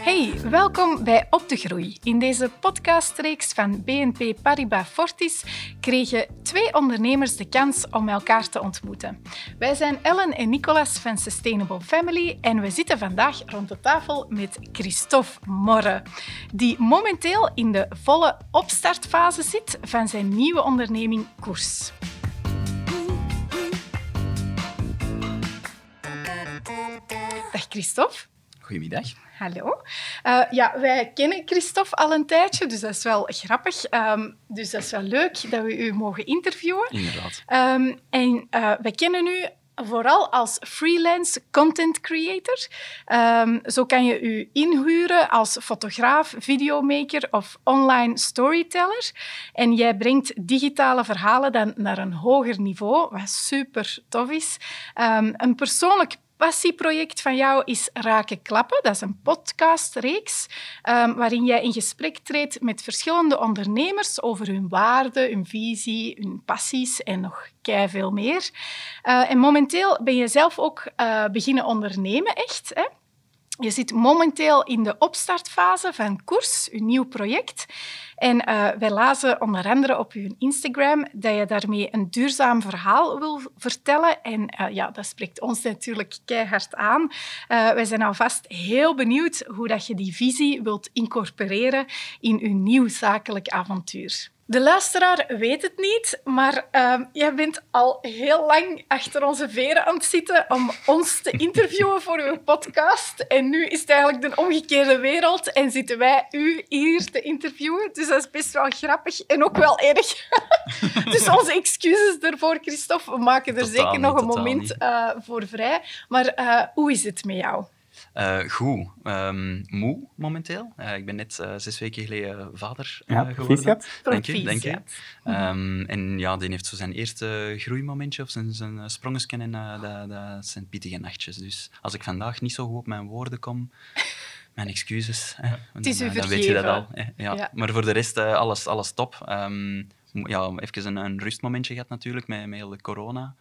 Hey, welkom bij Op de Groei. In deze podcastreeks van BNP Paribas Fortis kregen twee ondernemers de kans om elkaar te ontmoeten. Wij zijn Ellen en Nicolas van Sustainable Family en we zitten vandaag rond de tafel met Christophe Morre, die momenteel in de volle opstartfase zit van zijn nieuwe onderneming Koers. Dag Christophe. Goedemiddag. Hallo. Uh, ja, wij kennen Christophe al een tijdje, dus dat is wel grappig. Um, dus dat is wel leuk dat we u mogen interviewen. Inderdaad. Um, en uh, wij kennen u vooral als freelance content creator. Um, zo kan je u inhuren als fotograaf, videomaker of online storyteller. En jij brengt digitale verhalen dan naar een hoger niveau, wat super tof is. Um, een persoonlijk passieproject van jou is Raken Klappen. Dat is een podcastreeks um, waarin jij in gesprek treedt met verschillende ondernemers over hun waarden, hun visie, hun passies en nog veel meer. Uh, en momenteel ben je zelf ook uh, beginnen ondernemen, echt. Hè? Je zit momenteel in de opstartfase van Koers, uw nieuw project. En uh, wij lazen onder andere op uw Instagram dat je daarmee een duurzaam verhaal wil vertellen. En uh, ja, dat spreekt ons natuurlijk keihard aan. Uh, wij zijn alvast heel benieuwd hoe dat je die visie wilt incorporeren in uw nieuw zakelijk avontuur. De luisteraar weet het niet, maar uh, jij bent al heel lang achter onze veren aan het zitten om ons te interviewen voor uw podcast. En nu is het eigenlijk de omgekeerde wereld en zitten wij u hier te interviewen. Dus dat is best wel grappig en ook wel erg. dus onze excuses ervoor, Christophe. We maken er Totaal zeker nog een moment uh, voor vrij. Maar uh, hoe is het met jou? Uh, goed. Um, moe momenteel. Uh, ik ben net uh, zes weken geleden vader ja, geworden. Dank je, dank je. Um, en ja, die heeft zo zijn eerste groeimomentje, of zijn, zijn sprongen en dat, dat zijn pittige nachtjes. Dus als ik vandaag niet zo goed op mijn woorden kom, mijn excuses. Ja. Het is dan, weet je dat al. Ja. ja. Maar voor de rest, alles, alles top. Um, ja, even een, een rustmomentje gehad natuurlijk, met, met heel de corona.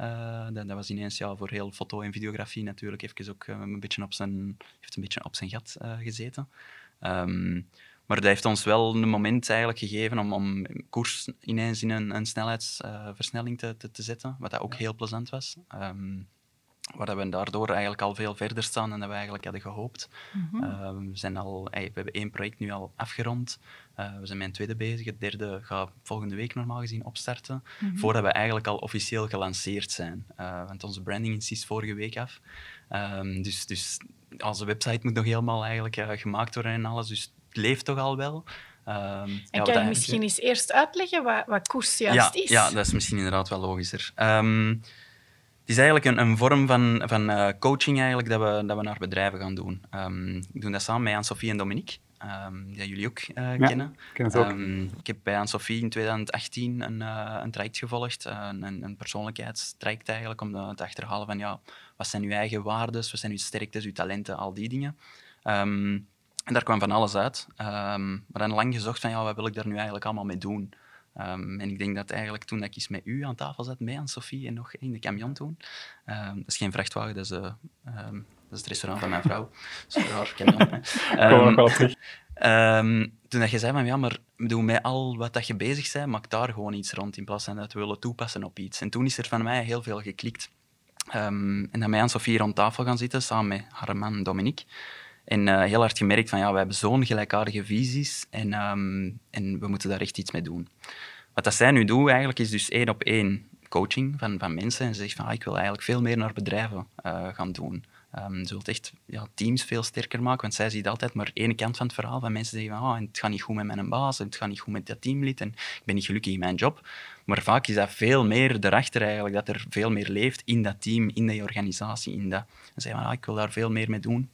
Uh, dat, dat, was ineens ja, voor heel foto en videografie natuurlijk even ook uh, een beetje op zijn, heeft een beetje op zijn gat uh, gezeten. Um, maar dat heeft ons wel een moment eigenlijk gegeven om, om koers ineens in een, een snelheidsversnelling te, te, te, zetten, wat dat ook heel plezant was. Um, waar we daardoor eigenlijk al veel verder staan dan we eigenlijk hadden gehoopt. Mm -hmm. uh, we, zijn al, we hebben één project nu al afgerond. Uh, we zijn met een tweede bezig. Het derde gaat volgende week normaal gezien opstarten. Mm -hmm. Voordat we eigenlijk al officieel gelanceerd zijn. Uh, want onze branding is vorige week af. Um, dus, dus onze website moet nog helemaal eigenlijk uh, gemaakt worden en alles. Dus het leeft toch al wel. Um, en ja, kan je misschien eens eerst uitleggen wat, wat koers juist ja, is? Ja, dat is misschien inderdaad wel logischer. Um, is eigenlijk een, een vorm van, van uh, coaching eigenlijk dat, we, dat we naar bedrijven gaan doen. Um, ik doe dat samen met Anne-Sophie en Dominique, um, die jullie ook uh, ja, kennen. Ik ken het ook. Um, ik heb bij Anne-Sophie in 2018 een, uh, een traject gevolgd, een, een persoonlijkheidstraject eigenlijk, om te achterhalen van ja, wat zijn uw eigen waarden, wat zijn uw sterktes, uw talenten, al die dingen. en daar kwam van alles uit. maar dan lang gezocht van ja, wat wil ik daar nu eigenlijk allemaal mee doen? Um, en ik denk dat eigenlijk toen ik eens met u aan tafel zat, mij en Sophie en nog in de camion toen. Um, dat is geen vrachtwagen, dat is, uh, um, dat is het restaurant van mijn vrouw. Dat is raar, camion. Kom wel toen dat je zei van ja, maar doe met al wat dat je bezig bent, maak daar gewoon iets rond in plaats van dat we willen toepassen op iets. En toen is er van mij heel veel geklikt. en dan mij en Sophie rond tafel gaan zitten, samen met haar man Dominique. En uh, heel hard gemerkt van ja, we hebben zo'n gelijkaardige visies en, um, en we moeten daar echt iets mee doen. Wat dat zij nu doen eigenlijk is dus één op één coaching van, van mensen en ze zegt van ah, ik wil eigenlijk veel meer naar bedrijven uh, gaan doen. Um, ze wil echt ja, teams veel sterker maken, want zij ziet altijd maar één kant van het verhaal van mensen zeggen van oh, het gaat niet goed met mijn baas, het gaat niet goed met dat teamlid en ik ben niet gelukkig in mijn job. Maar vaak is dat veel meer erachter eigenlijk, dat er veel meer leeft in dat team, in die organisatie. In dat. En zeggen van ah, ik wil daar veel meer mee doen.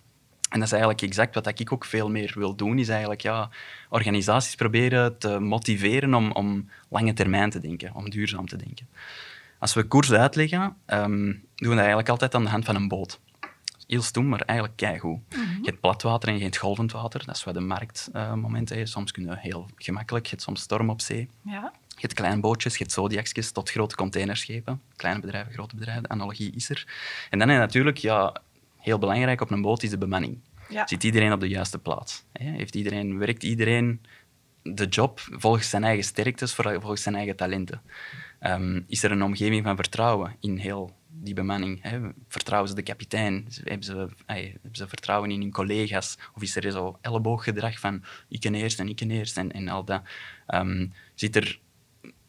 En dat is eigenlijk exact wat ik ook veel meer wil doen, is eigenlijk ja, organisaties proberen te motiveren om, om lange termijn te denken, om duurzaam te denken. Als we koers uitleggen, um, doen we dat eigenlijk altijd aan de hand van een boot. Heel stoem, maar eigenlijk keigoed. Mm -hmm. Je hebt platwater en je hebt golvend water. Dat is wat de marktmoment uh, is. Soms kunnen heel gemakkelijk. Je hebt soms storm op zee. Ja. Je hebt kleine bootjes, je hebt zodiacjes tot grote containerschepen. Kleine bedrijven, grote bedrijven. De analogie is er. En dan heb je natuurlijk... Ja, heel belangrijk op een boot is de bemanning. Ja. Zit iedereen op de juiste plaats? Hè? Heeft iedereen, werkt iedereen de job volgens zijn eigen sterktes, volgens zijn eigen talenten? Ehm, is er een omgeving van vertrouwen in heel die bemanning? Hè? Vertrouwen ze de kapitein? Hebben ze, hebben ze vertrouwen in hun collega's? Of is er zo ellebooggedrag van ik ken eerst en ik ken eerst en, en al dat? Ehm, zit er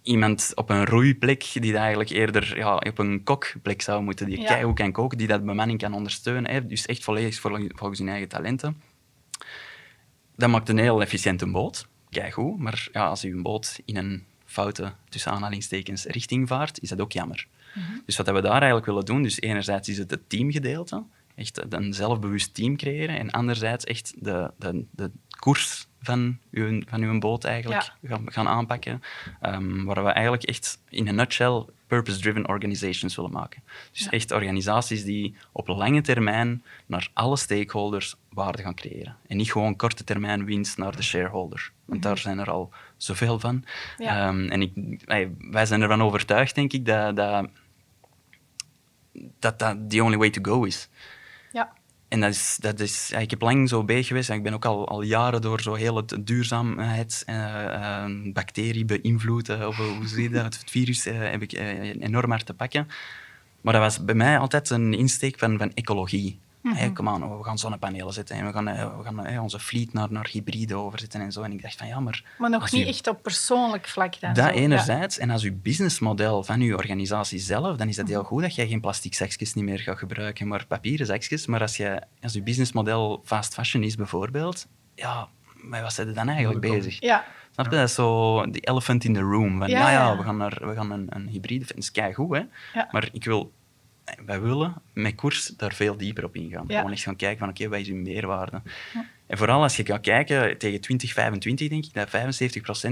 iemand op een roeiplek die dat eigenlijk eerder ja, op een kokplek zou moeten, die Ja. keigoed kan koken, die dat bemanning kan ondersteunen. Hè? Dus echt volledig vol- volgens hun eigen talenten. Dat maakt een heel efficiënte boot. Keigoed. Maar ja, als je een boot in een foute, tussen aanhalingstekens, richting vaart, is dat ook jammer. Dus wat we daar eigenlijk willen doen, dus enerzijds is het het teamgedeelte, echt een zelfbewust team creëren, en anderzijds echt de, de, de koers van uw, van uw boot eigenlijk gaan, gaan aanpakken, Ehm, waar we eigenlijk echt in een nutshell purpose-driven organizations willen maken. Dus Ja. echt organisaties die op lange termijn naar alle stakeholders waarde gaan creëren. En niet gewoon korte termijn winst naar de shareholder. Want daar zijn er al zoveel van. Ja. Ehm, en ik, wij wij zijn ervan overtuigd, denk ik, dat dat, dat, dat the only way to go is. Ja. En dat is, dat is, ik heb lang zo bezig geweest en ik ben ook al, al jaren door zo heel het duurzaamheids- eh, eh, bacterie beïnvloed, eh, of hoe zie je dat, het virus, eh, heb ik enorm hard te pakken. Maar dat was bij mij altijd een insteek van, van ecologie. Hey, kom aan, oh, we gaan zonnepanelen zetten en we gaan, eh, we gaan eh, onze fleet naar, naar hybride overzetten en zo. En ik dacht van ja, maar... Maar nog niet u- echt op persoonlijk vlak dan. dat zo. Ja. enerzijds. En als uw businessmodel van uw organisatie zelf, dan is dat heel goed dat jij geen plastic zakjes niet meer gaat gebruiken, maar papieren zakjes. Maar als, je, als uw businessmodel fast fashion is bijvoorbeeld, ja, met wat zijn er dan eigenlijk bezig? Ja, Snap je? Dat is zo die elephant in the room. Van, Ja, ja, ja, we gaan, naar, we gaan een, een hybride... Dat is keigoed, hè. Ja. Maar ik wil... Wij willen met koers daar veel dieper op ingaan. Ja. Gewoon echt gaan kijken van, oké, wat is uw meerwaarde? En vooral als je gaat kijken, tegen 2025 denk ik dat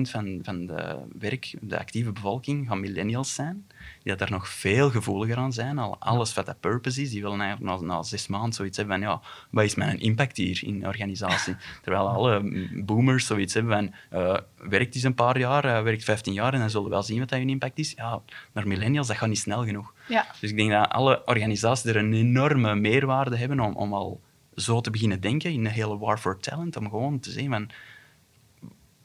75% van, van de werk, de actieve bevolking, gaan millennials zijn. Die dat daar nog veel gevoeliger aan zijn. Al alles wat dat purpose is, die willen eigenlijk na, na zes maanden zoiets hebben van, ja, wat is mijn impact hier in de organisatie? Terwijl alle boomers zoiets hebben van, eh, werkt eens een paar jaar, eh, werkt 15 jaar en dan zullen we wel zien wat dat hun impact is. Ja, maar millennials, dat gaat niet snel genoeg. ja. Dus ik denk dat alle organisaties er een enorme meerwaarde hebben om, om al zo te beginnen denken in de hele war for talent. Om gewoon te zien van,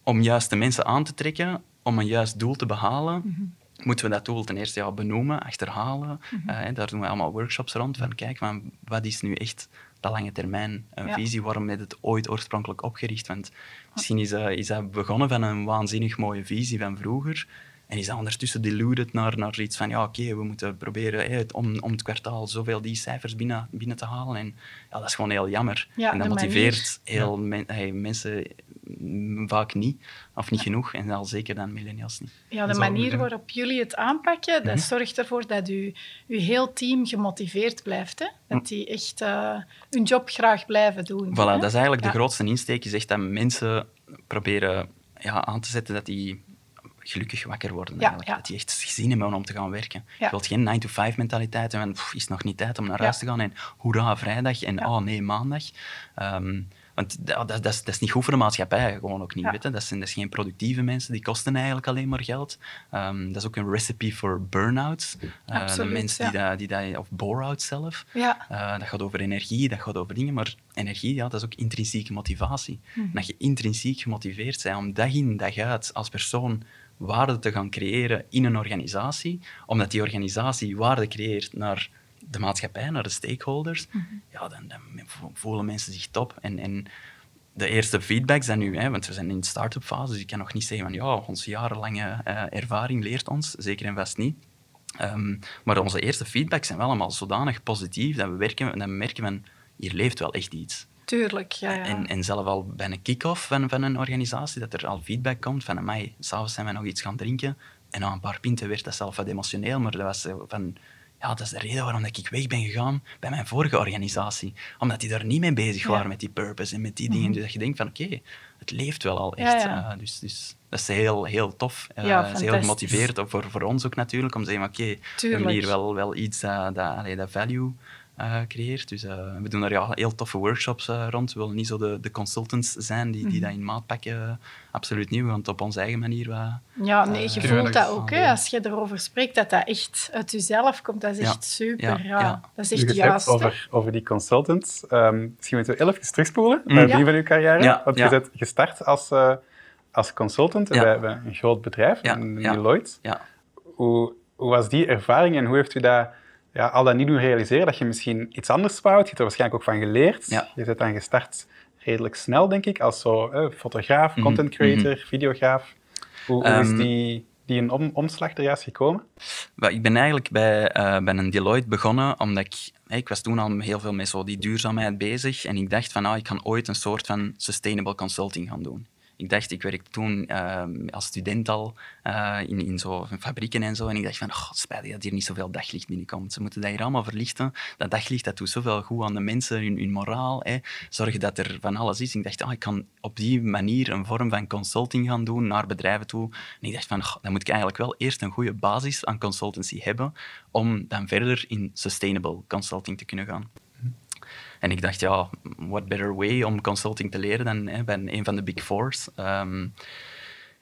om juist de mensen aan te trekken, om een juist doel te behalen, moeten we dat doel ten eerste ja, benoemen, achterhalen. Eh, daar doen we allemaal workshops rond van, kijk, van, wat is nu echt de lange termijn eh, Ja. visie? Waarom is het ooit oorspronkelijk opgericht? Want misschien is, dat- is dat begonnen van een waanzinnig mooie visie van vroeger. En is dat ondertussen diluted naar, naar iets van, ja, oké, we moeten proberen om, om het kwartaal zoveel die cijfers binnen, binnen te halen. En ja, dat is gewoon heel jammer. Ja, en dat motiveert heel men- hey, mensen vaak niet, of niet genoeg. En al zeker dan millennials niet. Ja, de manier waarop jullie het aanpakken, dat zorgt ervoor dat je, je heel team gemotiveerd blijft. Hè? Dat die echt eh, hun job graag blijven doen. Voilà, hè? dat is eigenlijk Ja. de grootste insteek. Is echt dat mensen proberen ja, aan te zetten dat die gelukkig wakker worden. Eigenlijk. Dat die echt zin hebben om te gaan werken. Je wilt geen 9-to-5 mentaliteit hebben. Pff, is het nog niet tijd om naar huis te gaan? En hoera, vrijdag. En oh nee, maandag. Ehm, want dat, dat, dat, is, dat is niet goed voor de maatschappij. Gewoon ook niet. Ja. weet je. Dat, zijn, dat geen productieve mensen. Die kosten eigenlijk alleen maar geld. Ehm, dat is ook een recipe voor burn-outs. Eh, de mensen die, dat, die dat... Of bore-out zelf. Ja. Eh, dat gaat over energie, dat gaat over dingen, maar energie, ja, dat is ook intrinsieke motivatie. En Dat je intrinsiek gemotiveerd bent om dag in, dag uit als persoon waarde te gaan creëren in een organisatie, omdat die organisatie waarde creëert naar de maatschappij, naar de stakeholders, ja, dan, dan voelen mensen zich top. En, en de eerste feedback zijn nu, hè, want we zijn in de start-up fase, dus ik kan nog niet zeggen van ja, onze jarenlange eh, ervaring leert ons, zeker en vast niet. Ehm, maar onze eerste feedbacks zijn wel allemaal zodanig positief dat we, werken, dat we merken van hier leeft wel echt iets. Tuurlijk, ja. ja. En, en zelf al bij een kick-off van, van een organisatie, dat er al feedback komt van mij, s'avonds zijn we nog iets gaan drinken. En na een paar pinten werd dat zelf wat emotioneel, maar dat was van... Ja, dat is de reden waarom ik weg ben gegaan bij mijn vorige organisatie. Omdat die daar niet mee bezig Ja. waren met die purpose en met die dingen. Dus dat je denkt van, oké, het leeft wel al echt. ja. Eh, dus, dus dat is heel, heel tof. Eh, Ja, het is heel gemotiveerd, voor, voor ons ook natuurlijk, om te zeggen, oké, we hebben hier wel, wel iets dat, dat, allee, dat value uh, creëert. Dus we doen daar ja, heel toffe workshops rond. We willen niet zo de, de consultants zijn die, die mhm. dat in maat pakken. absoluut niet. Het op onze eigen manier... ja, nee, je voelt dat ook. Hè, als je erover spreekt, dat dat echt uit jezelf komt. Dat is echt super. Ja, Dat is echt juist. Over, over die consultants. Um, misschien moeten we even terugspoelen naar het begin van uw carrière. Want je bent gestart als als consultant bij, een groot bedrijf, ja. in Deloitte. Ja. Hoe, hoe was die ervaring en hoe heeft u dat ja, al dat niet doen realiseren? Dat je misschien iets anders wou. Je hebt er waarschijnlijk ook van geleerd. Je bent dan gestart redelijk snel, denk ik, als zo, eh, fotograaf, mhm. content creator, mhm. videograaf. Hoe, hoe is ehm, die, die een om, omslag er juist gekomen? ik ben eigenlijk bij, uh, bij een Deloitte begonnen, omdat ik ik was toen al heel veel met zo die duurzaamheid bezig en ik dacht van, ah, ik kan ooit een soort van sustainable consulting gaan doen ik dacht, ik werkte toen ehm, als student al uh, in, in zo fabrieken en zo. En ik dacht van, oh, dat hier niet zoveel daglicht binnenkomt. Ze moeten dat hier allemaal verlichten. Dat daglicht dat doet zoveel goed aan de mensen, hun, hun moraal. Hè. Zorgen dat er van alles is. Ik dacht, oh, ik kan op die manier een vorm van consulting gaan doen naar bedrijven toe. En ik dacht van, oh, dan moet ik eigenlijk wel eerst een goede basis aan consultancy hebben om dan verder in sustainable consulting te kunnen gaan. En ik dacht, ja, what better way om consulting te leren dan hè, bij een van de big fours. Um,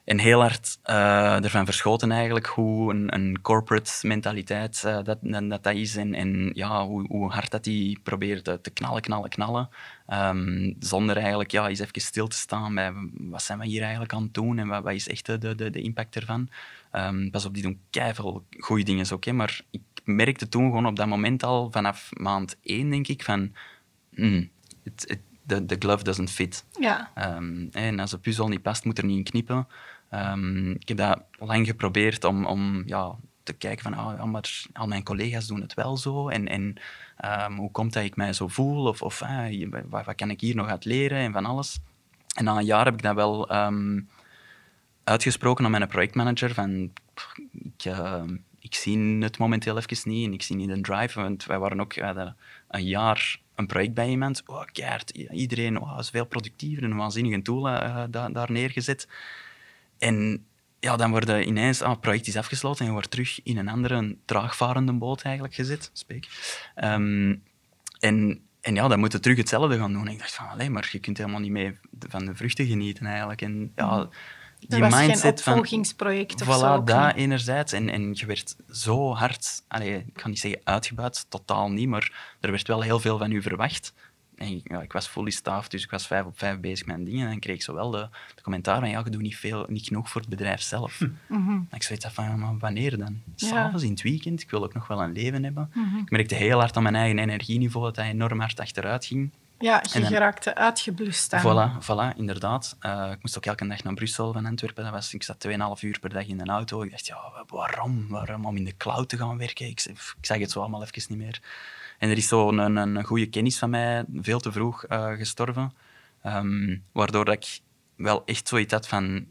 en heel hard uh, ervan verschoten eigenlijk hoe een, een corporate mentaliteit uh, dat, dat, dat is en, en ja, hoe, hoe, hard dat die probeert te, knallen, knallen, knallen. Um, zonder eigenlijk ja, eens even stil te staan bij wat zijn we hier eigenlijk aan het doen en wat, wat is echt de, de, de impact ervan. Um, pas op, die doen keihard goede dingen ook, maar ik merkte toen gewoon op dat moment al vanaf maand één, denk ik, van mm, the, glove doesn't fit. Ja. Um, en als een puzzel niet past, moet er niet in knippen. Um, ik heb dat lang geprobeerd om, om ja, te kijken van, oh, ja, maar al mijn collega's doen het wel zo. En, en um, hoe komt dat ik mij zo voel? Of, of uh, wat, wat, kan ik hier nog uit leren? En van alles. En na een jaar heb ik dat wel uitgesproken aan mijn projectmanager. Van, ik, uh, ik zie het momenteel even niet en ik zie niet een drive. Want wij waren ook een jaar een project bij iemand. Oh, keert, iedereen oh, is veel productiever en een waanzinnige tool uh, daar neergezet. En ja, dan wordt ineens, ah, het project is afgesloten en je wordt terug in een andere traagvarende boot eigenlijk gezet. Spreek. Um, en, en ja, dan moet je terug hetzelfde gaan doen. En ik dacht van, alleen maar je kunt helemaal niet meer van de vruchten genieten eigenlijk. En ja, die was mindset geen opvolgingsproject van... Of voilà, dat enerzijds. En, en je werd zo hard... Allez, ik kan niet zeggen uitgebuit, totaal niet, maar er werd wel heel veel van u verwacht. En ja, ik was fully staffed, dus ik was vijf op vijf bezig met dingen. En dan kreeg ik zo wel de, de commentaar van, ja, je doet niet, veel, niet genoeg voor het bedrijf zelf. Mm Ik zoiets van, maar wanneer dan? S'avonds, in het weekend? Ik wil ook nog wel een leven hebben. Mhm. Ik merkte heel hard aan mijn eigen energieniveau dat hij enorm hard achteruit ging. Ja, je dan, geraakte uitgeblust aan. Voilà, voilà inderdaad. Uh, ik moest ook elke dag naar Brussel van Antwerpen. Dat was, ik zat 2,5 uur per dag in een auto. Ik dacht, ja, waarom? Waarom om in de cloud te gaan werken? Ik, ik zag het zo allemaal even niet meer. En er is zo'n een, een, goede kennis van mij veel te vroeg uh, gestorven. Um, waardoor dat ik wel echt zoiets had van...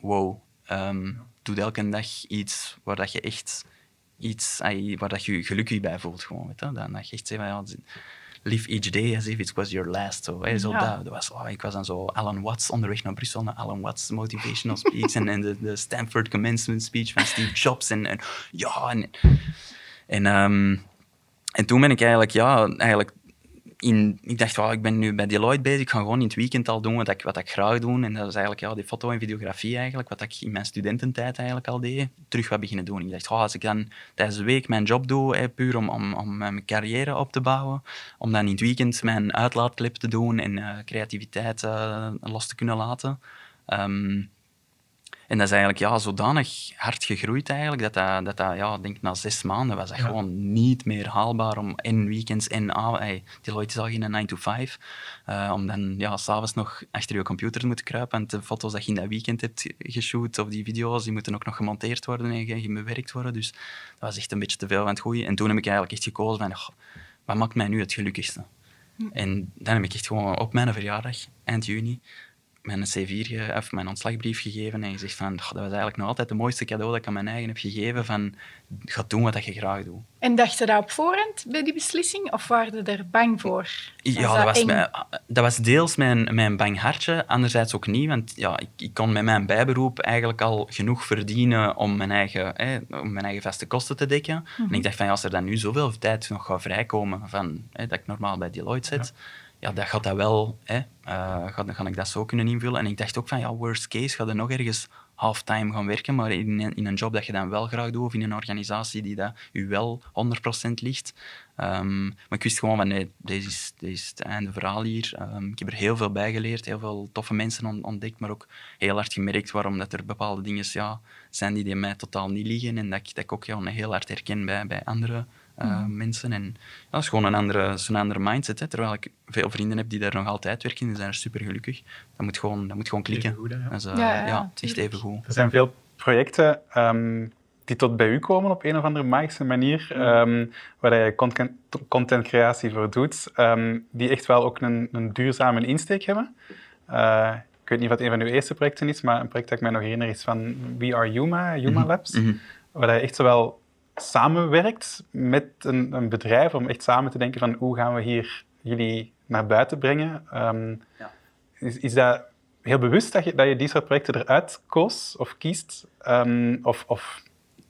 Wow, um, doe elke dag iets waar dat je echt... Iets, waar dat je gelukkig bij voelt. Gewoon, weet je? Dan dat je echt zegt, ja, live each day as if it was your last. Zo, hè, zo dat, dat, was, oh, ik was dan zo Alan Watts onderweg naar Brussel, naar Alan Watts motivational speech en, en de, de, Stanford commencement speech van Steve Jobs. En, en ja, en, en, um, en toen ben ik eigenlijk, ja, eigenlijk in, ik dacht, ik ben nu bij Deloitte bezig, ik ga gewoon in het weekend al doen wat ik, wat ik graag doe. En dat is eigenlijk ja, die foto en videografie eigenlijk, wat ik in mijn studententijd eigenlijk al deed, terug wat beginnen doen. Ik dacht, als ik dan tijdens de week mijn job doe, puur om, om, om mijn carrière op te bouwen, om dan in het weekend mijn uitlaatclip te doen en uh, creativiteit uh, los te kunnen laten. Um, en dat is eigenlijk ja, zodanig hard gegroeid eigenlijk, dat dat, dat, dat ja, denk na zes maanden was dat gewoon niet meer haalbaar om in weekends en hey, Deloitte is al geen 9 to 5, uh, om dan ja, s'avonds nog achter je computer te moeten kruipen en de foto's dat je in dat weekend hebt geshoot of die video's, die moeten ook nog gemonteerd worden en bewerkt worden. Dus dat was echt een beetje te veel van het goede. En toen heb ik eigenlijk echt gekozen van, wat maakt mij nu het gelukkigste? Hm. En dan heb ik echt gewoon op mijn verjaardag, eind juni, mijn C4 of mijn ontslagbrief gegeven en gezegd van, dat was eigenlijk nog altijd het mooiste cadeau dat ik aan mijn eigen heb gegeven van, ga doen wat je graag doet. En dacht je dat op voorhand bij die beslissing of waren je er bang voor? ja, dat, was, mijn, dat was deels mijn, mijn bang hartje, anderzijds ook niet, want ja, ik, ik kon met mijn bijberoep eigenlijk al genoeg verdienen om mijn eigen, om mijn eigen vaste kosten te dekken. En mhm. ik dacht van, ja, als er dan nu zoveel tijd nog gaat vrijkomen van, dat ik normaal bij Deloitte zit, ja, dat gaat dat wel, hè, uh, ga, ga ik dat zo kunnen invullen. En ik dacht ook van, ja, worst case, ga je nog ergens halftime gaan werken, maar in, in een job dat je dan wel graag doet, of in een organisatie die dat u wel 100% ligt. Um, maar ik wist gewoon van, nee, deze is, deze is het einde verhaal hier. Um, ik heb er heel veel bij geleerd, heel veel toffe mensen ontdekt, maar ook heel hard gemerkt waarom dat er bepaalde dingen ja, zijn die, die mij totaal niet liggen en dat ik, dat ook ja, heel hard herken bij, bij andere uh, mensen. En ja, dat is gewoon een andere, een andere mindset. Hè. Terwijl ik veel vrienden heb die daar nog altijd werken, die zijn er super gelukkig. Dat moet gewoon, dat moet gewoon klikken. Goed, ja. Dat is, uh, ja, ja, echt even goed. Er zijn veel projecten um, die tot bij u komen op een of andere magische manier, um, waar je content, contentcreatie voor doet, um, die echt wel ook een, een duurzame insteek hebben. Uh, ik weet niet wat een van uw eerste projecten is, maar een project dat ik mij nog herinner is van We Are Yuma, Yuma mhm. Labs, mm -hmm. waar je echt zowel samenwerkt met een, een, bedrijf om echt samen te denken van hoe gaan we hier jullie naar buiten brengen. Um, ja. is, is dat heel bewust dat je, dat je die soort projecten eruit koos of kiest? Um, of, of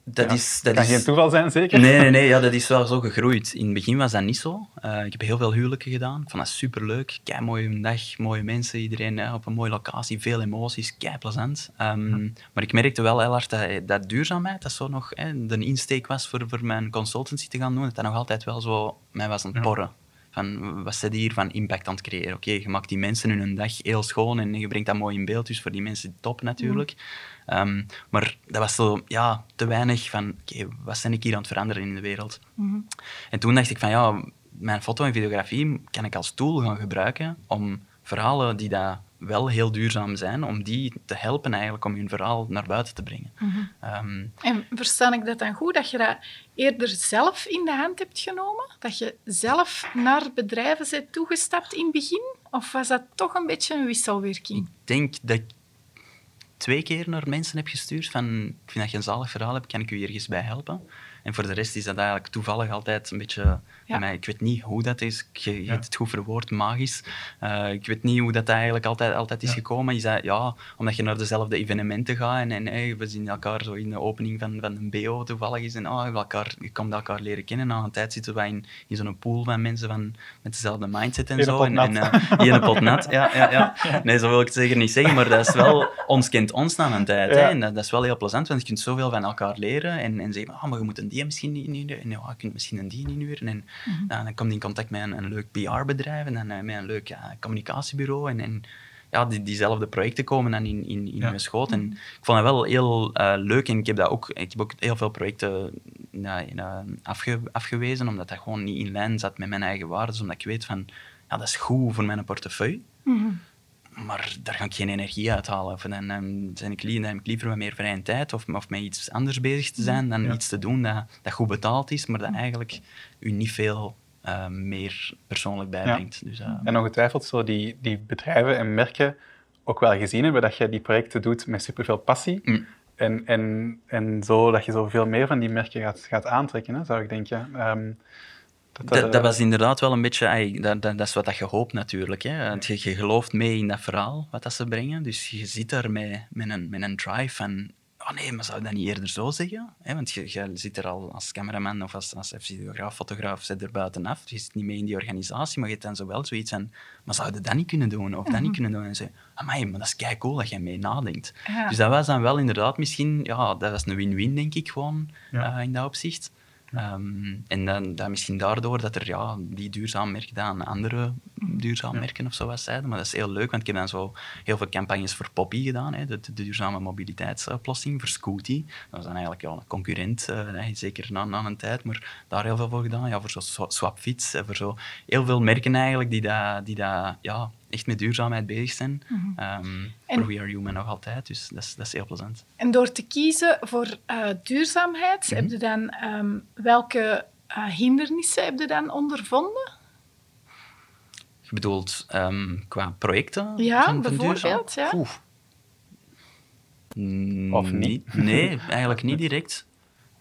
dat, is, dat kan geen toeval zijn, zeker? Nee, nee, nee ja, dat is wel zo gegroeid. In het begin was dat niet zo. Uh, ik heb heel veel huwelijken gedaan. Ik vond dat superleuk. Kei mooie dag, mooie mensen, iedereen uh, op een mooie locatie, veel emoties, kei plezant. Um, Maar ik merkte wel heel hard dat, dat duurzaamheid, dat zo nog hè, de insteek was voor, voor mijn consultancy te gaan doen, dat dat nog altijd wel zo mij was aan het porren. Van, wat zit hier van impact aan het creëren? Oké, je maakt die mensen hun dag heel schoon en je brengt dat mooi in beeld, dus voor die mensen top natuurlijk. Um, maar dat was zo ja, te weinig van, oké, wat ben ik hier aan het veranderen in de wereld? Mhm. En toen dacht ik van, ja, mijn foto en videografie kan ik als tool gaan gebruiken om verhalen die daar wel heel duurzaam zijn, om die te helpen eigenlijk om hun verhaal naar buiten te brengen. Mhm. Ehm, en verstaan ik dat dan goed, dat je dat eerder zelf in de hand hebt genomen? Dat je zelf naar bedrijven bent toegestapt in het begin? Of was dat toch een beetje een wisselwerking? Ik denk dat ik twee keer naar mensen heb gestuurd van ik vind dat je een zalig verhaal hebt, kan ik u ergens bij helpen? En voor de rest is dat eigenlijk toevallig altijd een beetje ja. mij. Ik weet niet hoe dat is. Je, je hebt het goed verwoord, magisch. Uh, ik weet niet hoe dat eigenlijk altijd, altijd is gekomen. Je zei, ja, omdat je naar dezelfde evenementen gaat en, en hey, we zien elkaar zo in de opening van, van een BO toevallig is en oh, elkaar, je komt elkaar leren kennen. Na een tijd zitten wij in, in zo'n pool van mensen van, met dezelfde mindset en zo. En, en uh, in een pot nat. Ja, ja, ja. Nee, zo wil ik het zeker niet zeggen, maar dat is wel, ons kent ons na een tijd. Hè, en dat, dat, is wel heel plezant, want je kunt zoveel van elkaar leren en, en zeggen, oh, maar je moet een die misschien inhuren en ja, je kunt misschien een die inhuren. En mm dan komt hij in contact met een, een leuk PR-bedrijf en dan uh, met een leuk ja, communicatiebureau. En, en ja, die, diezelfde projecten komen dan in, in, in mijn schoot. En ik vond dat wel heel uh, leuk en ik heb, dat ook, ik heb ook heel veel projecten uh, afge, afgewezen, omdat dat gewoon niet in lijn zat met mijn eigen waarden. Omdat ik weet van, ja, dat is goed voor mijn portefeuille. Mm maar daar ga ik geen energie uithalen. Of dan, zijn ik, dan heb ik liever wat meer vrije tijd of, of met iets anders bezig te zijn dan iets te doen dat, dat goed betaald is, maar dat eigenlijk u niet veel uh, meer persoonlijk bijbrengt. Ja. Dus, uh, en ongetwijfeld zullen die, die bedrijven en merken ook wel gezien hebben dat je die projecten doet met superveel passie. Mm. En, en, en zo dat je zoveel meer van die merken gaat, gaat aantrekken, hè, zou ik denken. Um, dat, dat, was inderdaad wel een beetje, dat, dat, dat, is wat je hoopt natuurlijk. Hè. Je, je, gelooft mee in dat verhaal wat dat ze brengen, dus je zit daar met, met, een, met een drive van oh nee, maar zou je dat niet eerder zo zeggen? Want je, je zit er al als cameraman of als, als videograaf, fotograaf, zit er buitenaf. Je zit niet mee in die organisatie, maar je hebt dan zo wel zoiets van, maar zou je dat niet kunnen doen of dat niet mhm. kunnen doen? En ze amai, maar dat is kei cool dat jij mee nadenkt. Dus dat was dan wel inderdaad misschien, ja, dat was een win-win, denk ik gewoon, uh, in dat opzicht. Ehm, en dan, dan, misschien daardoor dat er ja, die duurzaam merken dan andere duurzaam merken of zo wat zeiden. Maar dat is heel leuk, want ik heb dan zo heel veel campagnes voor Poppy gedaan, hè, de, de, duurzame mobiliteitsoplossing, voor Scooty. Dat was dan eigenlijk ja, een concurrent, uh, zeker na, na, een tijd, maar daar heel veel voor gedaan. Ja, voor zo Swapfiets, voor zo heel veel merken eigenlijk die dat, die dat ja, echt met duurzaamheid bezig zijn. Mm voor We Are Human nog altijd, dus dat is, dat is heel plezant. En door te kiezen voor uh, duurzaamheid, mm heb je dan um, welke uh, hindernissen heb je dan ondervonden? Je bedoelt um, qua projecten? Ja, van, bijvoorbeeld. Ja. Of niet? Nee, eigenlijk niet direct.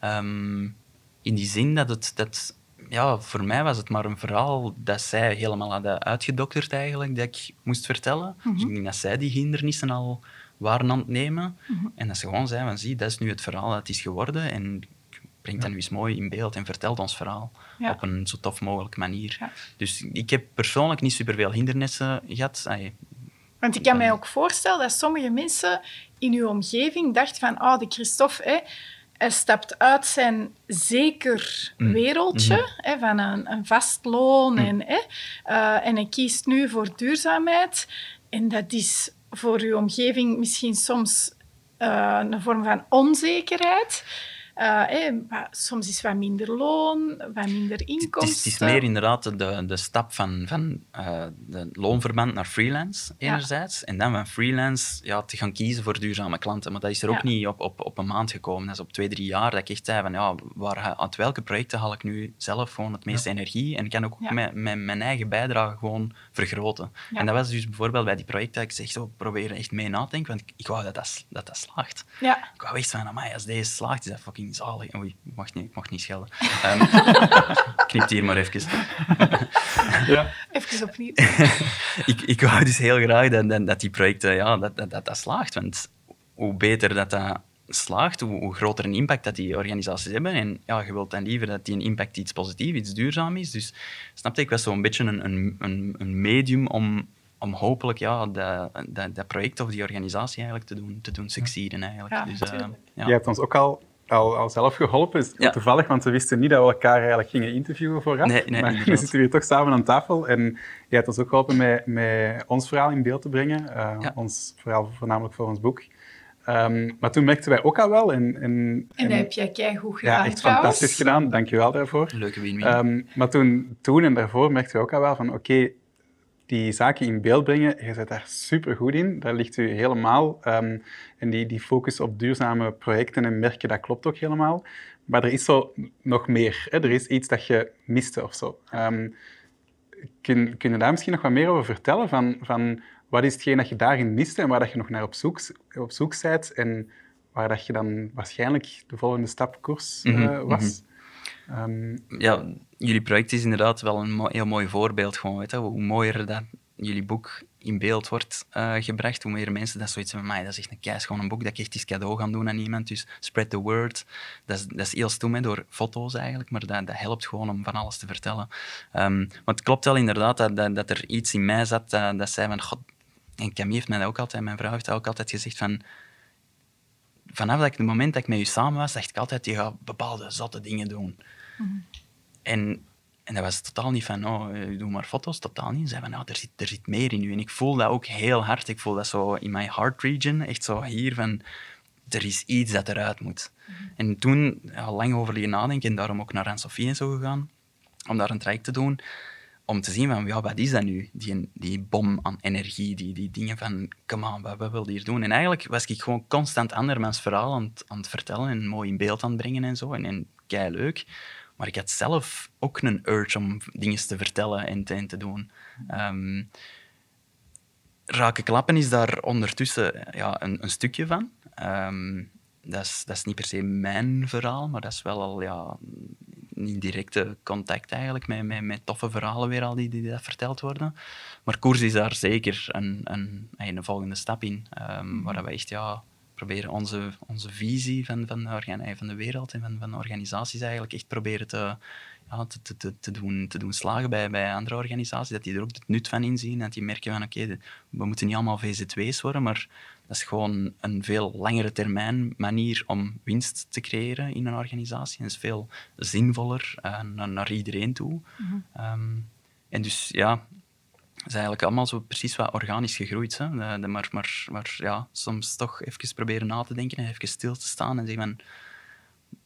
Um, in die zin dat het... Dat, ja, voor mij was het maar een verhaal dat zij helemaal hadden uitgedokterd eigenlijk, dat ik moest vertellen. Dus ik mhm. denk dat zij die hindernissen al waren aan het nemen. Mhm. En dat ze gewoon zeiden van, zie, dat is nu het verhaal dat het is geworden. En breng dat nu eens mooi in beeld en vertelt ons verhaal op een zo tof mogelijke manier. Dus ik heb persoonlijk niet superveel hindernissen gehad. Want ik kan mij ook voorstellen dat sommige mensen in uw omgeving dachten van, oh, de Christophe, hè, hij stapt uit zijn zeker mm. wereldje mm-hmm. hè, van een, een, vast loon mm. en, hè, uh, en hij kiest nu voor duurzaamheid. En dat is voor uw omgeving misschien soms uh, een vorm van onzekerheid. Uh, soms is wat minder loon, wat minder inkomsten. Het is, het is meer inderdaad de, de stap van, van uh, de loonverband naar freelance, enerzijds. En dan van freelance ja, te gaan kiezen voor duurzame klanten. Maar dat is er ook niet op, op, op een maand gekomen. Dat is op twee, drie jaar dat ik echt zei van, ja, waar, uit welke projecten haal ik nu zelf gewoon het meeste energie? En ik kan ook mijn eigen bijdrage gewoon vergroten. En dat was dus bijvoorbeeld bij die projecten dat ik zeg, zo, proberen echt mee na te denken, want ik, wou dat dat, dat, dat slaagt. Ja. Ik wou echt van, als deze slaagt, is dat fucking Oei, ik mag niet, ik mag niet schelden. Um, knipt hier maar even. ja. Even opnieuw. ik, ik wou dus heel graag dat, dat, dat die projecten ja, dat, dat, dat, dat slaagt. Want hoe beter dat dat slaagt, hoe, hoe, groter een impact dat die organisaties hebben. En ja, je wilt dan liever dat die een impact iets positief, iets duurzaam is. Dus snapte ik was zo'n beetje een, een, een medium om om hopelijk ja, dat, dat, dat project of die organisatie eigenlijk te doen, te doen succeeden. Eigenlijk. Ja, dus, uh, ja. Je hebt ons ook al al, al zelf geholpen. Is toevallig, want we wisten niet dat we elkaar eigenlijk gingen interviewen vooraf. Nee, nee, maar we zitten hier toch samen aan tafel. En jij hebt ons ook geholpen met, met ons verhaal in beeld te brengen. Uh, Ons verhaal voornamelijk voor ons boek. Um, maar toen merkten wij ook al wel. En, en, en, dat heb jij keigoed gedaan, Ja, echt fantastisch gedaan. Dank je wel daarvoor. Leuke win-win. Um, maar toen, toen en daarvoor merkten we ook al wel van... Oké, die zaken in beeld brengen, je zit daar super goed in. Daar ligt u helemaal. Um, en die, die focus op duurzame projecten en merken, dat klopt ook helemaal. Maar er is zo nog meer. Hè? Er is iets dat je miste of zo. Um, kun, kun je daar misschien nog wat meer over vertellen? Van, van wat is hetgeen dat je daarin miste en waar dat je nog naar op zoek, op zoek bent en waar dat je dan waarschijnlijk de volgende stap koers uh, was? Um, ja, jullie project is inderdaad wel een heel mooi voorbeeld. Gewoon, weet hoe mooier dat jullie boek in beeld wordt uh, gebracht, hoe meer mensen dat zoiets van, mij dat is echt een keis, gewoon een boek dat ik echt iets cadeau gaan doen aan iemand. Dus spread the word. Dat is, dat is heel door foto's eigenlijk, maar dat, dat helpt gewoon om van alles te vertellen. Want het klopt wel inderdaad dat, dat, er iets in mij zat dat, dat zei van, god, en Camille heeft mij dat ook altijd, mijn vrouw heeft dat ook altijd gezegd van, vanaf dat het moment dat ik met je samen was, dacht ik altijd, je gaat bepaalde zotte dingen doen. Mm En en dat was totaal niet van, oh, eh, doe maar foto's, totaal niet. Ze van, nou, er zit, er zit meer in u. En ik voel dat ook heel hard. Ik voel dat zo in mijn heart region, echt zo hier van, er is iets dat eruit moet. Mhm. En toen, ja, lang over liggen nadenken en daarom ook naar Anne-Sophie en zo gegaan, om daar een traject te doen, om te zien van, ja, wat is dat nu? Die, die bom aan energie, die, die dingen van, come on, wat, wat wil je hier doen? En eigenlijk was ik gewoon constant andermans verhaal aan, aan het vertellen en mooi in beeld aan het brengen en zo. En, en kei leuk. Maar ik had zelf ook een urge om dingen te vertellen en te, doen. Um, Raken klappen is daar ondertussen ja, een, een stukje van. Um, dat, is, dat is niet per se mijn verhaal, maar dat is wel al ja, in directe contact eigenlijk met, met, met toffe verhalen weer al die, die dat verteld worden. Maar koers is daar zeker een, een, een volgende stap in, um, waar we echt ja, proberen onze, onze visie van, van, de, van de wereld en van, van organisaties eigenlijk echt proberen te, ja, te, te, te, doen, te doen slagen bij, bij andere organisaties. Dat die er ook het nut van inzien. Dat die merken van oké, we moeten niet allemaal VZ2's worden, maar dat is gewoon een veel langere termijn manier om winst te creëren in een organisatie. En dat is veel zinvoller uh, naar, naar, iedereen toe. Mhm. Ehm, en dus ja, is eigenlijk allemaal zo precies wat organisch gegroeid. Hè? De, de, maar, maar, maar ja, soms toch even proberen na te denken en even stil te staan en zeggen van...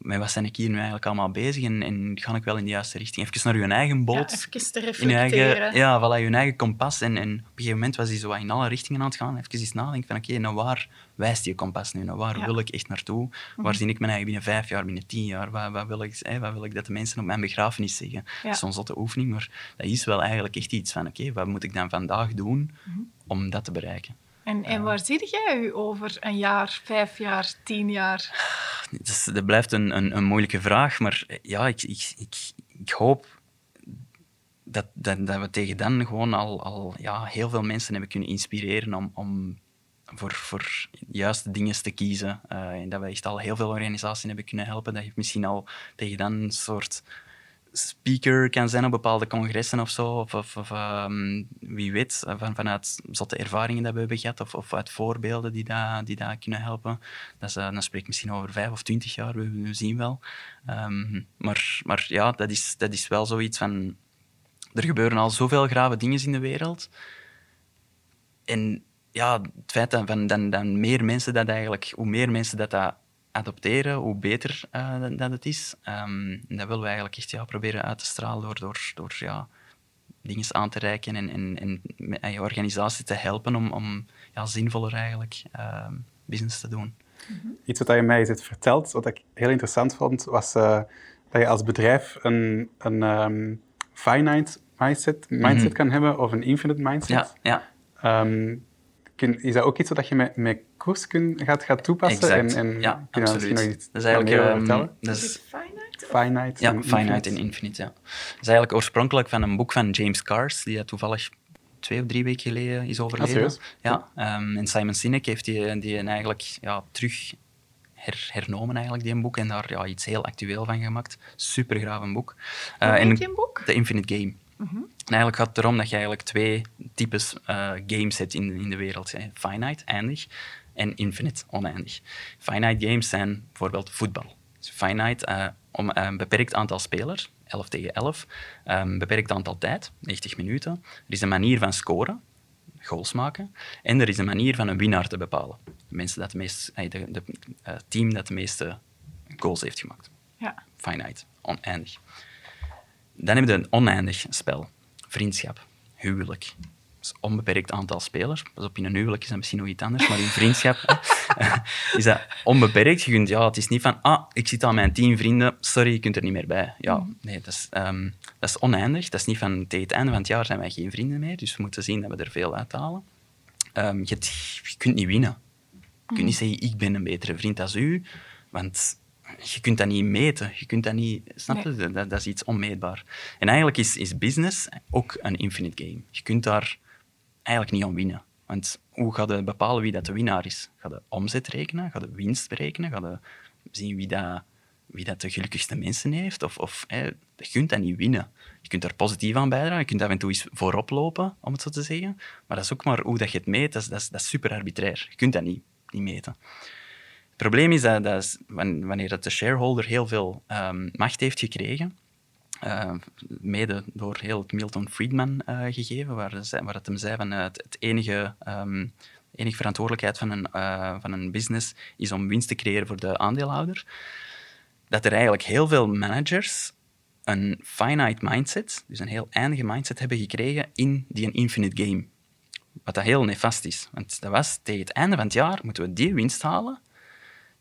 met wat ben ik hier nu eigenlijk allemaal bezig en, en ga ik wel in de juiste richting? Even naar je eigen boot. Ja, even te reflecteren. Eigen, ja, voilà, je eigen kompas. En, en op een gegeven moment was hij zo in alle richtingen aan het gaan. Even eens nadenken van, oké, okay, nou waar wijst je kompas nu? Nou, waar wil ik echt naartoe? Waar mhm. zie ik mijn eigen binnen vijf jaar, binnen tien jaar? Wat, wat, wil, ik, wat wil ik dat de mensen op mijn begrafenis zeggen? Ja. Dat is zo'n zotte oefening, maar dat is wel eigenlijk echt iets van, oké, wat moet ik dan vandaag doen mhm. om dat te bereiken? En, en waar zie jij u over een jaar, vijf jaar, tien jaar? Dat, dat blijft een, een, een, moeilijke vraag, maar ja, ik, ik, ik, ik hoop dat, dat, dat, we tegen dan gewoon al, al ja, heel veel mensen hebben kunnen inspireren om, om voor, voor juiste dingen te kiezen. Uh, en dat we echt al heel veel organisaties hebben kunnen helpen. Dat je misschien al tegen dan een soort speaker kan zijn op bepaalde congressen of zo. Of, of, um, wie weet, van, vanuit zotte ervaringen dat we hebben gehad. Of, of uit voorbeelden die daar die dat kunnen helpen. Dat is, uh, dan spreek misschien over vijf of twintig jaar, we, zien wel. Um, maar, maar ja, dat is, dat is wel zoiets van... Er gebeuren al zoveel grave dingen in de wereld. En ja, het feit van, dan, dan meer mensen dat eigenlijk... Hoe meer mensen dat, dat adopteren, hoe beter uh, dat het is. Um, dat willen we eigenlijk echt ja, proberen uit te stralen door, door, door ja, dingen aan te reiken en, en, en je organisatie te helpen om, om ja, zinvoller eigenlijk uh, business te doen. Mhm. Iets wat je mij hebt verteld, wat ik heel interessant vond, was uh, dat je als bedrijf een, een um, finite mindset, mindset mm kan hebben of een infinite mindset. Ja, ja. Um, is dat ook iets wat je met, met koers kun, gaat, gaat toepassen? Exact. En, en ja, absoluut. Nog iets dat is eigenlijk... Um, dat is, finite? Finite ja, Finite en Infinite, ja. Dat is eigenlijk oorspronkelijk van een boek van James Cars, die toevallig twee of drie weken geleden is overleden. Ah, ja, um, en Simon Sinek heeft die, die eigenlijk ja, terug her, hernomen, eigenlijk, die boek, en daar ja, iets heel actueel van gemaakt. Super graaf een boek. Uh, heet boek? The Infinite Game. Mhm. En eigenlijk gaat het erom dat je eigenlijk twee types uh, games hebt in, in de wereld. Hè. Finite, eindig, en infinite, oneindig. Finite games zijn bijvoorbeeld voetbal. Dus finite, uh, om een beperkt aantal spelers, 11 tegen 11, een beperkt aantal tijd, 90 minuten. Er is een manier van scoren, goals maken, en er is een manier van een winnaar te bepalen. De, mensen dat de, meest, de, de team dat de meeste goals heeft gemaakt. Ja. Finite, oneindig. Dan hebben we een oneindig spel. Vriendschap, huwelijk. Dus onbeperkt aantal spelers. Pas op, in een huwelijk is dat misschien nog iets anders, maar in vriendschap is dat onbeperkt. Je kunt, ja, het is niet van, ah, ik zit aan mijn tien vrienden, sorry, je kunt er niet meer bij. Ja, mm. nee, dat is, um, dat is oneindig. Dat is niet van, tegen het einde van het jaar zijn wij geen vrienden meer, dus we moeten zien dat we er veel uithalen. Um, je, je, kunt niet winnen. Je kunt niet mm. zeggen, ik ben een betere vriend als u, want je kunt dat niet meten. Je kunt dat niet... Snap je? Dat, dat, is iets onmeetbaar. En eigenlijk is, is business ook een infinite game. Je kunt daar eigenlijk niet om winnen. Want hoe ga je bepalen wie dat de winnaar is? Ga je omzet rekenen? Ga je winst berekenen? Ga je zien wie dat, wie dat de gelukkigste mensen heeft? Of, of je kunt dat niet winnen. Je kunt daar positief aan bijdragen. Je kunt af en toe eens voorop lopen, om het zo te zeggen. Maar dat is ook maar hoe dat je het meet. Dat is, dat is, dat is super arbitrair. Je kunt dat niet, niet meten. Het probleem is dat, wanneer dat de shareholder heel veel um, macht heeft gekregen, uh, mede door heel het Milton Friedman uh, gegeven, waar, waar hem zei van uh, het, enige, um, enige verantwoordelijkheid van een, van een business is om winst te creëren voor de aandeelhouder, dat er eigenlijk heel veel managers een finite mindset, dus een heel eindige mindset hebben gekregen in die infinite game. Wat heel nefast is. Want dat was tegen het einde van het jaar moeten we die winst halen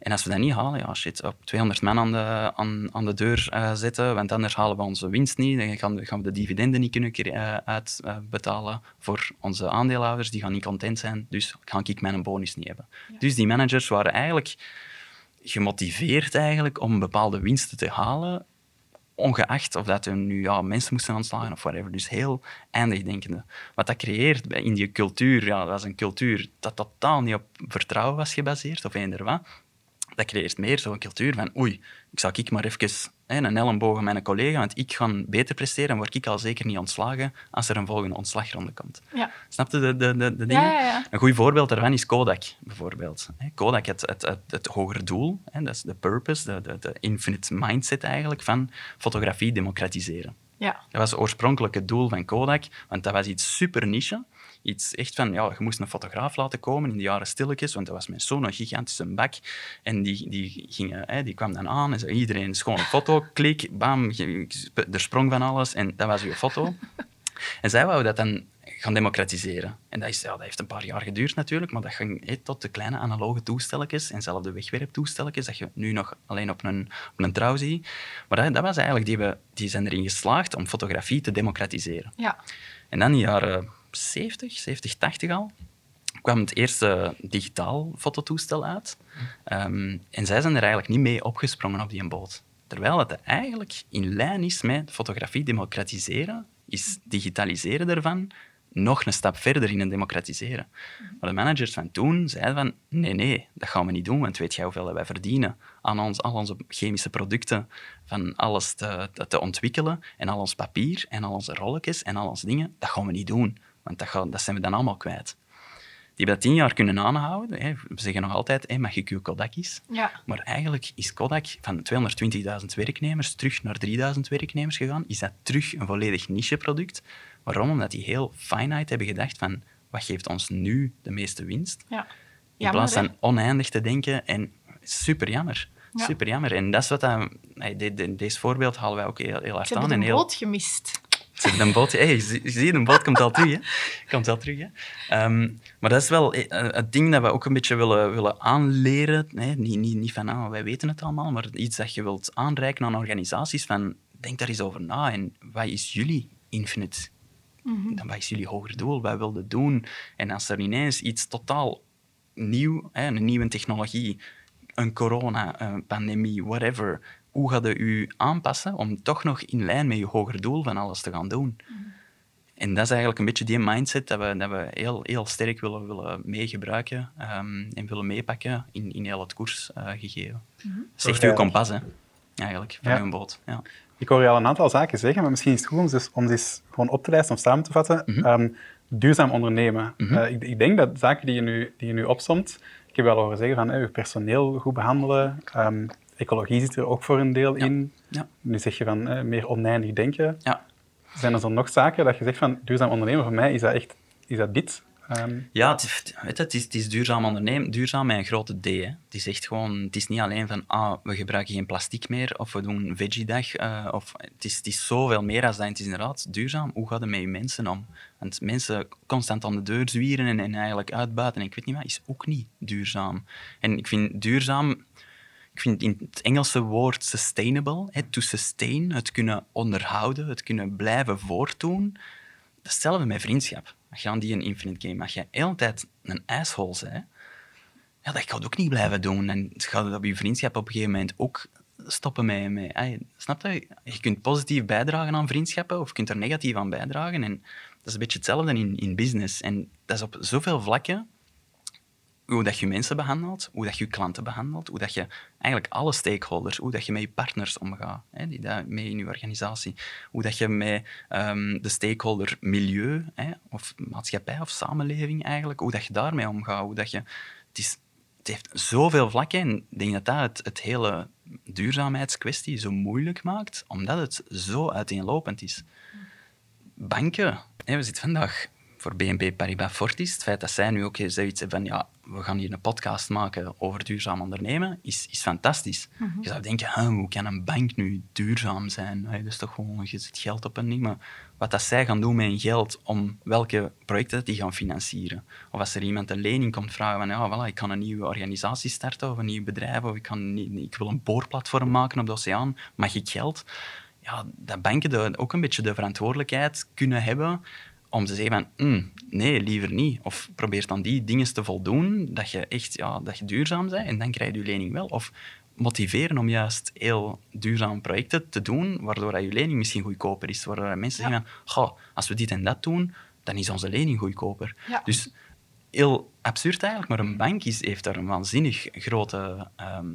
en als we dat niet halen, ja shit, op 200 man aan de, aan, aan de deur uh, zetten, want anders halen we onze winst niet, dan gaan we, gaan we de dividenden niet kunnen uh, uitbetalen voor onze aandeelhouders, die gaan niet content zijn, dus ga ik mijn bonus niet hebben. Dus die managers waren eigenlijk gemotiveerd eigenlijk om bepaalde winsten te halen, ongeacht of dat hun nu ja, mensen moesten aanslagen of whatever. Dus heel eindig denkende. Wat dat creëert in die cultuur, ja, dat is een cultuur dat totaal niet op vertrouwen was gebaseerd, of eender wat dat creëert meer zo'n cultuur van oei, ik zal ik maar even hè, een elleboog aan mijn collega, want ik ga beter presteren en word ik al zeker niet ontslagen als er een volgende ontslagronde komt. Ja. Snap je de, de, de, de dingen? Ja, ja, een goed voorbeeld daarvan is Kodak, bijvoorbeeld. Kodak, het, het, het, het hoger doel, hè, dat is de purpose, de, de, de infinite mindset eigenlijk, van fotografie democratiseren. Ja. Dat was oorspronkelijk het doel van Kodak, want dat was iets super niche Iets echt van, ja, je moest een fotograaf laten komen in de jaren stilletjes, want dat was met zo'n gigantische bak. En die, die, ging, hè, die kwam dan aan en zei, iedereen schoon een foto, klik, bam, er sprong van alles en dat was uw foto. en zij wou dat dan gaan democratiseren. En dat, is, ja, dat heeft een paar jaar geduurd natuurlijk, maar dat ging tot de kleine analoge toestelletjes en zelfs de wegwerptoestelletjes, dat je nu nog alleen op een, op een trouw ziet. Maar dat, dat was eigenlijk, die, we, die zijn erin geslaagd om fotografie te democratiseren. Ja. En dan in de jaren 70, 70, 80 al, kwam het eerste digitaal fototoestel uit. Um, en zij zijn er eigenlijk niet mee opgesprongen op die boot. Terwijl het eigenlijk in lijn is met fotografie democratiseren, is digitaliseren ervan nog een stap verder in het democratiseren. Maar de managers van toen zeiden van, nee, nee, dat gaan we niet doen, want weet jij hoeveel wij verdienen aan ons, al onze chemische producten, van alles te, te, ontwikkelen, en al ons papier, en al onze rolletjes, en al onze dingen, dat gaan we niet doen, want dat, gaan, dat zijn we dan allemaal kwijt. Die hebben dat tien jaar kunnen aanhouden. Hè. We zeggen nog altijd, hey, mag ik uw Kodak is? Ja. Maar eigenlijk is Kodak van 220.000 werknemers terug naar 3.000 werknemers gegaan. Is dat terug een volledig niche-product? Waarom? Omdat die heel finite hebben gedacht van wat geeft ons nu de meeste winst? Ja. In plaats van oneindig te denken en super jammer. Super jammer. En dat is wat dat, deze voorbeeld halen wij ook heel, heel hard aan. Ze hebben een boot gemist. Hebben een boot... Hey, je, ziet, een boot komt al terug. Hè. Komt al terug hè. Ehm, maar dat is wel eh, het ding dat we ook een beetje willen, willen aanleren. Hè. Niet, niet, niet van, ah, wij weten het allemaal, maar iets dat je wilt aanreiken aan organisaties. Van, denk daar eens over na. En wat is jullie infinite Mm Dan wat is jullie hoger doel? Wat wilde doen? En als er ineens iets totaal nieuw, hè, een nieuwe technologie, een corona, een pandemie, whatever, hoe gaat je u aanpassen om toch nog in lijn met je hoger doel van alles te gaan doen? Mhm. En dat is eigenlijk een beetje die mindset dat we, dat we heel, heel sterk willen, willen meegebruiken um, en willen meepakken in, in heel het koersgegeven. Uh, mm -hmm. Zegt uw kompas, hè, eigenlijk, van ja. uw boot. Ja. Ik hoor je al een aantal zaken zeggen, maar misschien is het goed om, dus, om eens gewoon op te lijsten of samen te vatten. Mhm. Ehm, duurzaam ondernemen. Mhm. Eh, ik, ik, denk dat zaken die je nu, die je nu opsomt, ik heb wel horen zeggen van je personeel goed behandelen, um, ecologie zit er ook voor een deel in. Ja. Nu zeg je van uh, meer oneindig denken. Ja. Zijn er dan nog zaken dat je zegt van duurzaam ondernemen, voor mij is dat echt is dat dit? Ehm, ja, het is, weet het, is, het is duurzaam ondernemen. Duurzaam met een grote D. Hè. Het is echt gewoon, het is niet alleen van, ah, we gebruiken geen plastic meer, of we doen een veggie-dag, uh, of het is, het is zoveel meer dan dat. Het is inderdaad duurzaam. Hoe gaat het met je mensen om? Want mensen constant aan de deur zwieren en, en eigenlijk uitbuiten, en ik weet niet wat, is ook niet duurzaam. En ik vind duurzaam, ik vind in het Engelse woord sustainable, hè, to sustain, het kunnen onderhouden, het kunnen blijven voortdoen, hetzelfde met vriendschap als je aan die een Infinite Game, als je de hele tijd een asshole bent, ja, dat gaat ook niet blijven doen. En gaat op je vriendschap op een gegeven moment ook stoppen met... met ay, snap je? Je kunt positief bijdragen aan vriendschappen of je kunt er negatief aan bijdragen. En dat is een beetje hetzelfde in, in business. En dat is op zoveel vlakken hoe dat je mensen behandelt, hoe dat je klanten behandelt, hoe dat je eigenlijk alle stakeholders, hoe dat je met je partners omgaat, hè, die dat mee in je organisatie, hoe dat je met um, de stakeholder milieu, hè, of maatschappij of samenleving eigenlijk, hoe dat je daarmee omgaat, hoe dat je... Het, is, heeft zoveel vlakken en ik denk dat dat het, het hele duurzaamheidskwestie zo moeilijk maakt, omdat het zo uiteenlopend is. Banken, hè, we zitten vandaag voor BNP Paribas Fortis, het feit dat zij nu ook zoiets hebben van ja, we gaan hier een podcast maken over duurzaam ondernemen, is, is fantastisch. Mhm. Je zou denken, hoe kan een bank nu duurzaam zijn? dat is toch gewoon, je zet geld op een ding. Maar wat dat zij gaan doen met hun geld om welke projecten die gaan financieren. Of als er iemand een lening komt vragen van, ja, voilà, ik kan een nieuwe organisatie starten of een nieuw bedrijf, of ik, kan, ik wil een boorplatform maken op de oceaan, mag ik geld? Ja, dat banken ook een beetje de verantwoordelijkheid kunnen hebben om te zeggen van, mm, nee, liever niet. Of probeer dan die dingen te voldoen, dat je echt ja, dat je duurzaam bent en dan krijg je je lening wel. Of motiveren om juist heel duurzame projecten te doen, waardoor je lening misschien goedkoper is. Waardoor mensen zeggen van, als we dit en dat doen, dan is onze lening goedkoper. Dus heel absurd eigenlijk, maar een bank is, heeft daar een waanzinnig grote ehm,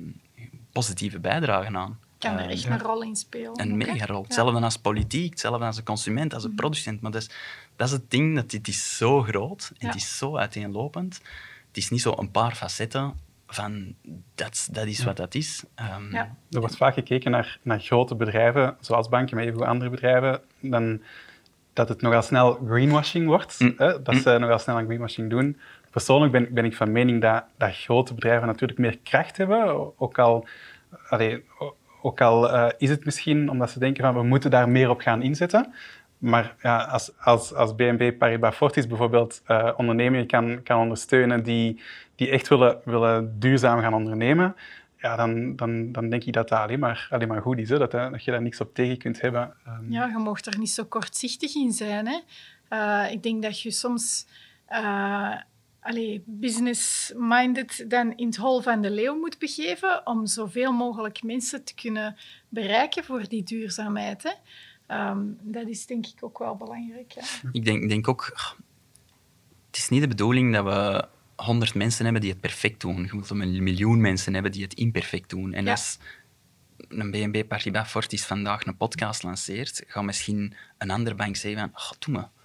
positieve bijdrage aan kan er echt een rol in spelen. Een mega rol. Hetzelfde als politiek, hetzelfde als een consument, als een mhm. producent. Maar dat is, dat is het ding, dat dit is zo groot en het is zo uiteenlopend. Het is niet zo een paar facetten van dat, dat is wat dat is. Um, ja. Er wordt vaak gekeken naar, naar grote bedrijven, zoals banken, maar even andere bedrijven. Dan dat het nogal snel greenwashing wordt. Mm. Hè? Dat mm. ze nogal snel aan greenwashing doen. Persoonlijk ben, ben ik van mening dat, dat grote bedrijven natuurlijk meer kracht hebben. Ook al, allee, ook al uh, is het misschien omdat ze denken van we moeten daar meer op gaan inzetten. Maar ja, als, als, als BNP Paribas Fortis bijvoorbeeld uh, ondernemingen kan, kan ondersteunen die, die echt willen, willen duurzaam gaan ondernemen, ja, dan, dan, dan denk ik dat dat alleen maar, alleen maar goed is. Hè? Dat, dat je daar niks op tegen kunt hebben. Um... Ja, je mocht er niet zo kortzichtig in zijn. Hè? Ik denk dat je soms business-minded dan in het hol van de leeuw moet begeven om zoveel mogelijk mensen te kunnen bereiken voor die duurzaamheid. Hè? Um, dat is denk ik ook wel belangrijk. Ja. Ik denk, denk ook, het is niet de bedoeling dat we honderd mensen hebben die het perfect doen. Je moet een miljoen mensen hebben die het imperfect doen. En als een BNB Paribas Fortis vandaag een podcast lanceert, gaat misschien een andere bank zeggen van, oh, doe me.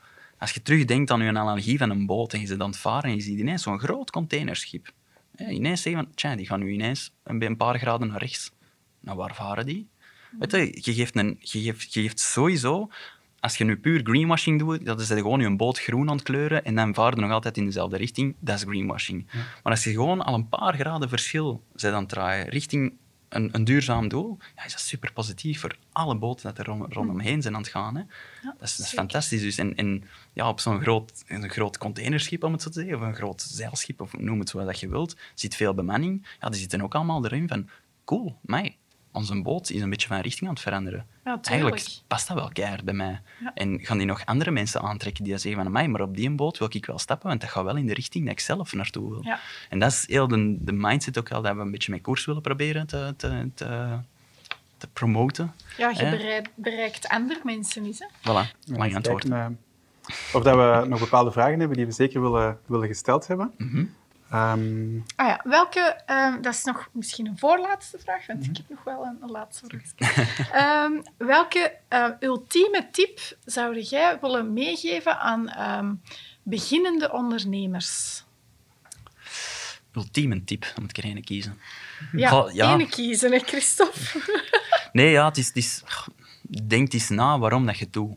Als je terugdenkt aan je analogie van een boot en je zit aan het varen en je ziet ineens zo'n groot containerschip. ineens zeggen van, tja, die gaan nu ineens een paar graden naar rechts. Nou, waar varen die? Weet je, je geeft, een, je geeft, je geeft sowieso als je nu puur greenwashing doet, dat is gewoon je een boot groen aan het kleuren en dan vaart nog altijd in dezelfde richting. Dat is greenwashing. Maar als je gewoon al een paar graden verschil zet aan het draaien richting een, een duurzaam doel, ja, is dat super positief voor alle boten dat er rondomheen zijn aan het gaan. Hè. Ja, dat, is, dat is fantastisch. Dus en, en ja, op zo'n groot, een groot containerschip, om het zo te zeggen, of een groot zeilschip, of noem het zo dat je wilt, zit veel bemanning. Ja, die zitten ook allemaal erin van, cool, mij, onze boot is een beetje van richting aan het veranderen. Ja, Eigenlijk past dat wel keihard bij mij. En gaan die nog andere mensen aantrekken die zeggen van mij, maar op die boot wil ik wel stappen, want dat gaat wel in de richting dat ik zelf naartoe wil. Ja. En dat is heel de, de mindset ook al dat we een beetje met koers willen proberen te, te, te, te promoten. Ja, je bereikt, andere mensen is. Hè? Voilà, lang antwoord. Of dat we nog bepaalde vragen hebben die we zeker willen, willen gesteld hebben. Mm Um... Ah ja, welke, um, dat is nog misschien een voorlaatste vraag, want ik mhm. heb nog wel een, een laatste vraag. um, welke ultieme tip zou jij willen meegeven aan beginnende ondernemers? Ultieme tip, dan moet ik er één kiezen. Ja, ja. één kiezen, hè, Christophe? nee, ja, het is, het is, denk eens na waarom dat je het doet.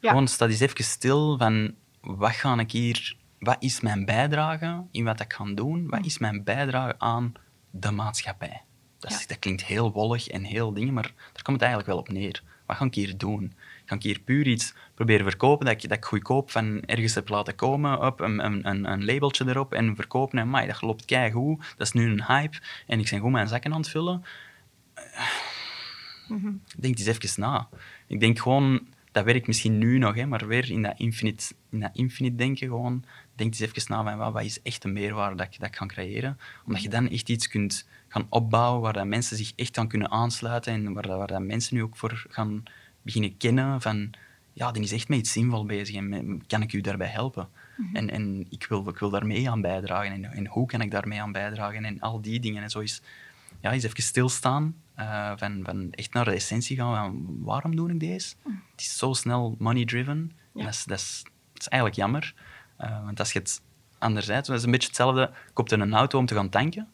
Ja. Gewoon sta eens even stil van, wat ga ik hier wat is mijn bijdrage in wat ik ga doen? Wat is mijn bijdrage aan de maatschappij? Dat, dat klinkt heel wollig en heel dingen, maar daar komt het eigenlijk wel op neer. Wat ga ik hier doen? Ga ik hier puur iets proberen verkopen dat ik, dat ik goedkoop van ergens heb laten komen, op een, een, een labeltje erop en verkopen en maar dat loopt keigoed, dat is nu een hype en ik ben goed mijn zakken aan het vullen. Mm -hmm. Denk eens even na. Ik denk gewoon, dat werkt misschien nu nog, hè, maar weer in dat infinite, in dat infinite denken gewoon denk eens even na van wat is echt een meerwaarde dat ik, dat ik kan creëren. Omdat je dan echt iets kunt gaan opbouwen waar dat mensen zich echt aan kunnen aansluiten en waar, dat, waar dat mensen nu ook voor gaan beginnen kennen van ja, die is echt met iets zinvol bezig en kan ik u daarbij helpen? Mhm. En, en ik, wil, ik wil daar mee aan bijdragen en, en hoe kan ik daarmee aan bijdragen en al die dingen. En zo is, ja, eens even stilstaan, uh, van, van echt naar de essentie gaan van waarom doe ik deze? Mhm. Het is zo snel money-driven. Dat, is, dat, is, dat is eigenlijk jammer. Uh, want als je het anderzijds, dat is een beetje hetzelfde, koopt je een auto om te gaan tanken?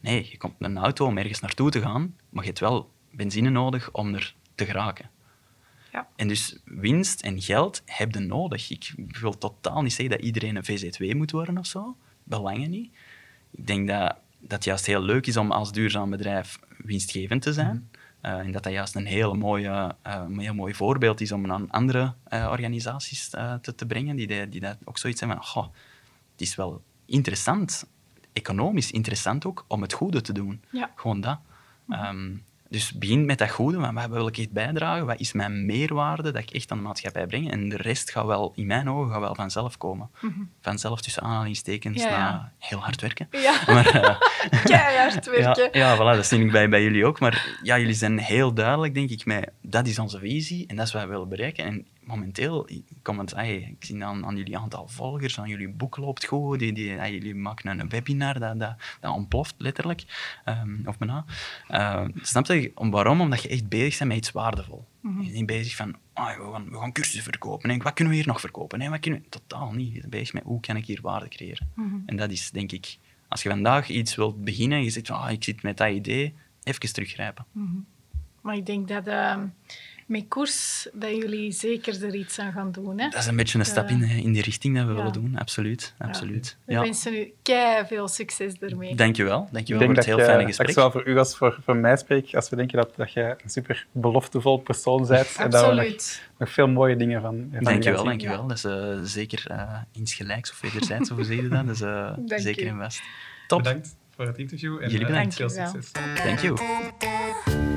Nee, je komt een auto om ergens naartoe te gaan, maar je hebt wel benzine nodig om er te geraken. Ja. En dus winst en geld heb je nodig. Ik wil totaal niet zeggen dat iedereen een VZ2 moet worden of zo. Belangen niet. Ik denk dat, dat het juist heel leuk is om als duurzaam bedrijf winstgevend te zijn. Mhm. Uh, en dat dat juist een heel, mooie, uh, heel mooi voorbeeld is om aan andere uh, organisaties te, te brengen, die, de, die dat ook zoiets hebben van, goh, het is wel interessant, economisch interessant ook, om het goede te doen. Ja. Gewoon dat. Um, dus begin met dat goede, maar wat wil ik echt bijdragen? Wat is mijn meerwaarde dat ik echt aan de maatschappij breng? En de rest gaat wel, in mijn ogen, gaat wel vanzelf komen. Mm Vanzelf tussen aanhalingstekens ja, na heel hard werken. Ja, maar, uh, hard werken. Ja, ja voilà, dat zie ik bij, bij jullie ook. Maar ja, jullie zijn heel duidelijk, denk ik, met dat is onze visie en dat is wat we willen bereiken. En momenteel, comment, ay, ik zie aan, aan jullie aantal volgers, aan jullie boek loopt goed, die, die, jullie maken een webinar, dat, dat, dat ontploft letterlijk. Um, of bijna. Uh, snap je? Om, waarom? Omdat je echt bezig bent met iets waardevol. Mm -hmm. Je bent niet bezig van, ah, we, gaan, we gaan cursussen verkopen. En wat kunnen we hier nog verkopen? Nee, wat kunnen we... Totaal niet. Je bent bezig met, hoe kan ik hier waarde creëren? Mm -hmm. En dat is, denk ik, als je vandaag iets wilt beginnen en je zegt van, ah, ik zit met dat idee, even teruggrijpen. Mm -hmm. Maar ik denk dat... Uh met koers dat jullie zeker er iets aan gaan doen. Hè? Dat is een beetje een stap in, in die richting dat we willen doen, absoluut. absoluut. Ja. We wensen u kei veel succes ermee. Dankjewel, dankjewel voor het heel fijne gesprek. Ik zowel voor u als voor, voor mij spreek, als we denken dat, dat jij een super beloftevol persoon bent. en dat we nog, nog, veel mooie dingen van, van Dankjewel, dankjewel. Dat is uh, zeker uh, insgelijks of wederzijds, of hoe zeg je dat? Dat is uh, zeker een best. Top. Bedankt voor het interview en Jullie bedankt. veel succes. Thank you.